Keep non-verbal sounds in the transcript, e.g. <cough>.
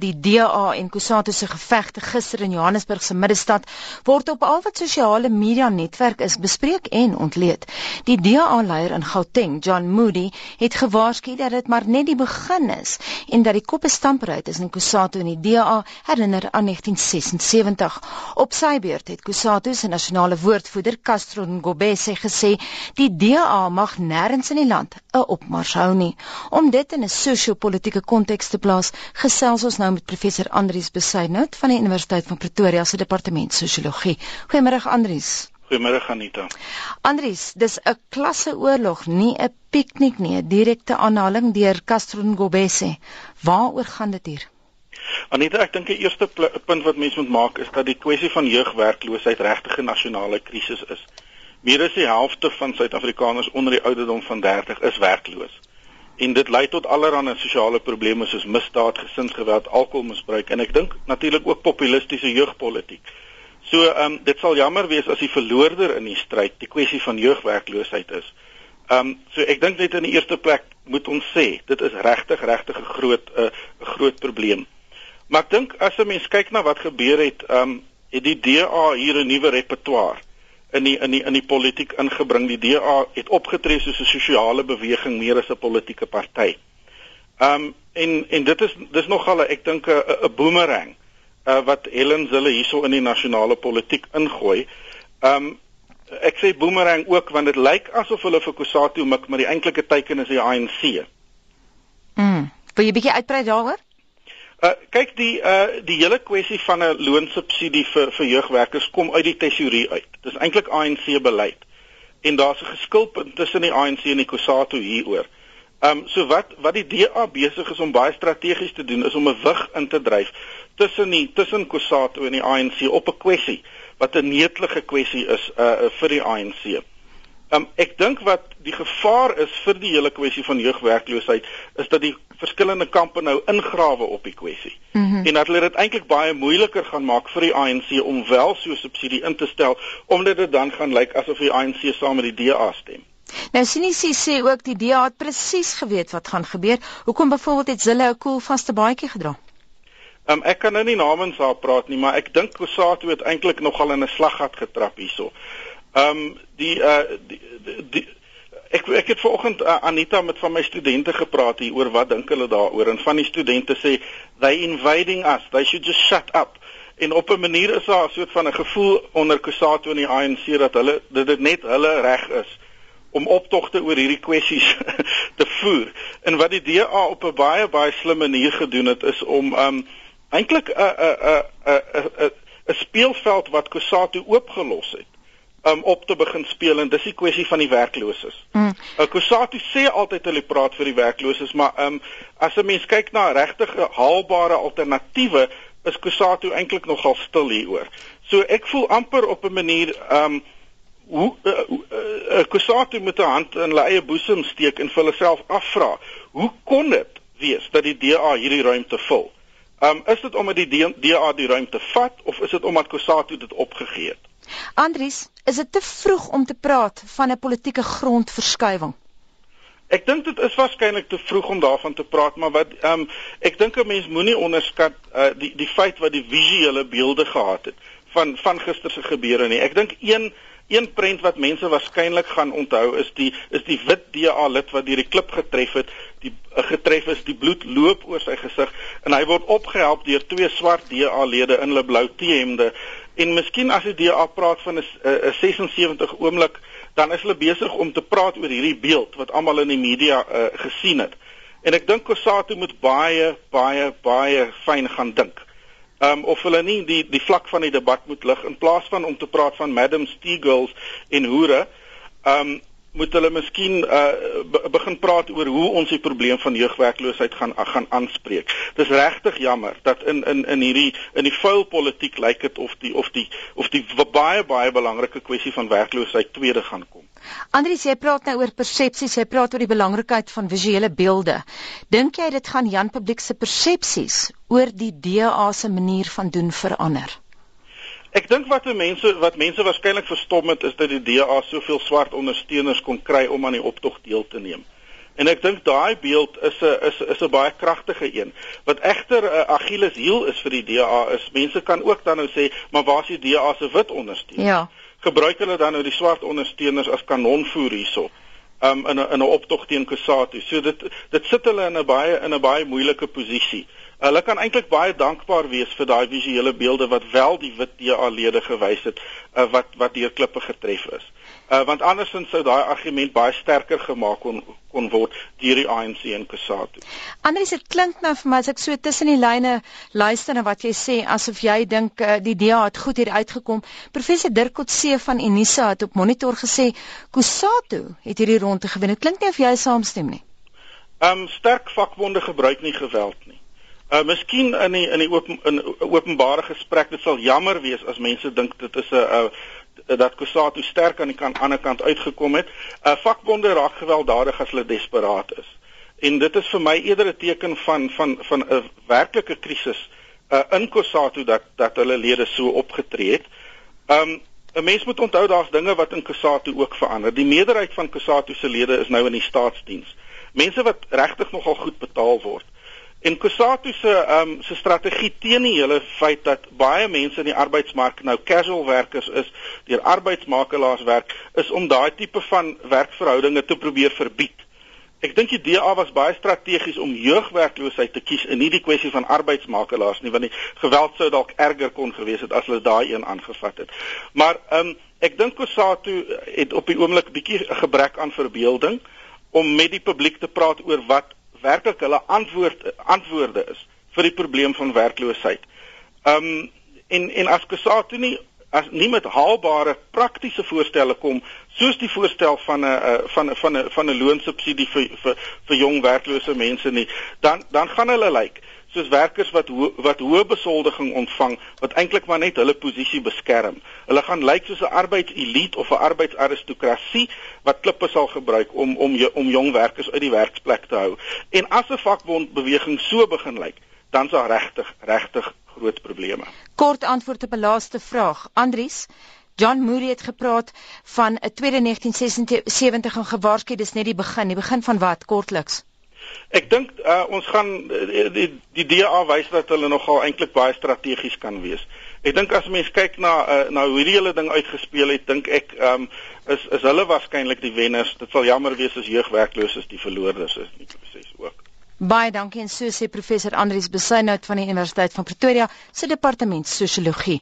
die DA en Kusatu se gevegte gister in Johannesburg se middestad word op al wat sosiale media netwerk is bespreek en ontleed. Die DA-leier in Gauteng, John Moody, het gewaarsku dat dit maar net die begin is en dat die koppe stamperuit is in Kusatu en die DA herinner aan 1976. Op sy beurt het Kusatu se nasionale woordvoerder, Castro Ngobese, gesê die DA mag nêrens in die land 'n opmars hou nie. Om dit in 'n sosio-politiese konteks te plaas, gesels ons nou met professor Andrius Besuidnout van die Universiteit van Pretoria se departement sosiologie. Goeiemôre Andrius. Goeiemôre Anita. Andrius, dis 'n klasseoorlog, nie 'n piknik nie, 'n direkte aanhaling deur Castro Ngobese. Waaroor gaan dit hier? Anita, ek dink die eerste punt wat mens moet maak is dat die kwessie van jeugwerkloosheid regtig 'n nasionale krisis is. Meer as die helfte van Suid-Afrikaners onder die ouderdom van 30 is werkloos en dit lei tot allerlei sosiale probleme soos misdaad, gesinsgeweld, alkoholmisbruik en ek dink natuurlik ook populistiese jeugpolitiek. So ehm um, dit sal jammer wees as die verloorder in die stryd die kwessie van jeugwerkloosheid is. Ehm um, so ek dink net in die eerste plek moet ons sê dit is regtig regtig 'n groot eh, 'n uh, groot probleem. Maar ek dink as 'n mens kyk na wat gebeur het, ehm um, het die DA hier 'n nuwe repertoire in die in die in die politiek ingebring. Die DA het opgetree soos 'n sosiale beweging meer as 'n politieke party. Um en en dit is dis nogal ek dink 'n 'n boomerang uh, wat Helen Zille hierso in die nasionale politiek ingooi. Um ek sê boomerang ook want dit lyk asof hulle vir Kusatu mik, maar die eintlike teiken is die ANC. Mm. Wil jy bietjie uitbrei daaroor? Uh kyk die uh die hele kwessie van 'n loonsubsidie vir vir jeugwerkers kom uit die tesourie uit. Dis eintlik ANC beleid. En daar's 'n geskilpunt tussen die ANC en die Kusatu hieroor. Um so wat wat die DA besig is om baie strategies te doen is om 'n wig in te dryf tussen die tussen Kusatu en die ANC op 'n kwessie wat 'n netelige kwessie is uh vir die ANC. Um ek dink wat die gevaar is vir die hele kwessie van jeugwerkloosheid is dat die verskillende kampe nou ingrawe op die kwessie. Mm -hmm. En dat hulle dit eintlik baie moeiliker gaan maak vir die ANC om wel so subsidie in te stel omdat dit dan gaan lyk asof die ANC saam met die DA stem. Nou Sinisi sê ook die DA het presies geweet wat gaan gebeur. Hoekom byvoorbeeld het hulle 'n koel vaste baadjie gedra? Um, ek kan nou nie namens haar praat nie, maar ek dink Kosato het eintlik nogal in 'n slaggat getrap hierso. Ehm um, die uh die, die, die ek ek het vanoggend uh, Anita met van my studente gepraat hier oor wat dink hulle daaroor? En van die studente sê they invading us. They should just shut up. En op 'n manier is daar 'n soort van 'n gevoel onder Kusato en die ANC dat hulle dit dit net hulle reg is om optogte oor hierdie kwessies <laughs> te voer. En wat die DA op 'n baie baie slim manier gedoen het is om um eintlik 'n 'n 'n 'n 'n speelveld wat Kusato oopgelos het um, op te begin speel en dis die kwessie van die werklooses. Mm. Uh, Kusatu sê altyd hulle praat vir die werklooses, maar um, as 'n mens kyk na regtig haalbare alternatiewe, is Kusatu eintlik nogal stil hieroor. So ek voel amper op 'n manier um hoe uh, uh, uh, Kusatu met 'n hand in hulle eie boesem steek en vir hulle self afvra, hoe kon dit wees dat die DA hierdie ruimte vul? Um is dit omdat die DA die ruimte vat of is dit omdat Kusatu dit opgegee het? Andries, is dit te vroeg om te praat van 'n politieke grondverskuiwing? Ek dink dit is waarskynlik te vroeg om daarvan te praat, maar wat ehm um, ek dink 'n mens moenie onderskat uh, die die feit wat die visuele beelde gehad het van van gister se gebeure nie. Ek dink een een prent wat mense waarskynlik gaan onthou is die is die wit DA lid wat deur die klip getref het, die uh, getref is, die bloed loop oor sy gesig en hy word opgehelp deur twee swart DA lede in hulle blou T-hemde En miskien as die DA praat van 'n 'n 76 oomblik, dan is hulle besig om te praat oor hierdie beeld wat almal in die media uh, gesien het. En ek dink Kosato moet baie baie baie fyn gaan dink. Um of hulle nie die die vlak van die debat moet lig in plaas van om te praat van Madam Steagles en hoere. Um moet hulle miskien uh, begin praat oor hoe ons die probleem van jeugwerkloosheid gaan gaan aanspreek. Dis regtig jammer dat in in in hierdie in die vuil politiek lyk dit of die of die of die baie baie belangrike kwessie van werkloosheid tweede gaan kom. Andries, jy praat nou oor persepsies, jy praat oor die belangrikheid van visuele beelde. Dink jy dit gaan Jan publiek se persepsies oor die DA se manier van doen verander? Ek dink wat mense wat mense waarskynlik verstom het is dat die DA soveel swart ondersteuners kon kry om aan die optog deel te neem. En ek dink daai beeld is 'n is is 'n baie kragtige een. Wat egter 'n uh, Achilles heel is vir die DA is mense kan ook dan nou sê, maar waar is die DA se wit ondersteuners? Ja. Gebruik hulle dan nou die swart ondersteuners as kanonvoer hierso? Um in 'n in 'n optog teen Kusatu. So dit dit sit hulle in 'n baie in 'n baie moeilike posisie. Hulle kan eintlik baie dankbaar wees vir daai visuele beelde wat wel die wit DA-lede gewys het uh, wat wat deur klippe getref is. Uh, want andersins sou daai argument baie sterker gemaak kon kon word deur die ANC en Kusatu. Anders dit klink nou vir my as ek so tussen die lyne luister na wat jy sê asof jy dink uh, die DA het goed hier uitgekom. Professor Dirk Kotse van Unisa het op monitor gesê Kusatu het hierdie ronde gewen. Dit klink nie of jy saamstem nie. Ehm um, sterk vakbonde gebruik nie geweld nie. Uh miskien in die in die open in openbare gesprek dit sal jammer wees as mense dink dit is 'n uh, dat Kusatu sterk aan die kant ander kant uitgekom het. Uh vakbonde raak gewelddadig as hulle desperaat is. En dit is vir my eerder 'n teken van van van 'n werklike krisis uh in Kusatu dat dat hulle lede so opgetree het. Um 'n mens moet onthou daar's dinge wat in Kusatu ook verander. Die meerderheid van Kusatu se lede is nou in die staatsdiens. Mense wat regtig nogal goed betaal word. En Kusatu se ehm um, se strategie teen die hele feit dat baie mense in die arbeidsmark nou casual werkers is, deur arbeidsmakelaars werk, is om daai tipe van werkverhoudinge te probeer verbied. Ek dink die DA was baie strategies om jeugwerkloosheid te kies en nie die kwessie van arbeidsmakelaars nie, want die geweld sou dalk erger kon gewees het as hulle daai een aangevat het. Maar ehm um, ek dink Kusatu het op die oomblik bietjie gebrek aan verbeelding om met die publiek te praat oor wat werklik hulle antwoord antwoorde is vir die probleem van werkloosheid. Ehm um, en en as Kusatu nie as nie met haalbare praktiese voorstelle kom soos die voorstel van 'n van 'n van 'n van 'n loonsubsidie vir vir vir jong werklose mense nie, dan dan gaan hulle lyk. Like soos werkers wat ho wat hoë besoldiging ontvang wat eintlik maar net hulle posisie beskerm. Hulle gaan lyk soos 'n arbeidselite of 'n arbeidsaristokrasie wat klippe sal gebruik om om om jong werkers uit die werksplek te hou. En as 'n vakbond beweging so begin lyk, dan is daar regtig regtig groot probleme. Kort antwoord op 'n laaste vraag. Andries John Moody het gepraat van 'n tweede 1976 en gewaarsku dis net die begin, die begin van wat kortliks. Ek dink uh, ons gaan die die, die DA wys dat hulle nogal eintlik baie strategies kan wees. Ek dink as mens kyk na uh, na hoe hierdie hele ding uitgespeel het, dink ek um, is is hulle waarskynlik die wenners. Dit sal jammer wees as jeugwerklooses die verloorders is nie presies ook. Baie dankie en so sê professor Andrius Besuinhout van die Universiteit van Pretoria se departement sosiologie.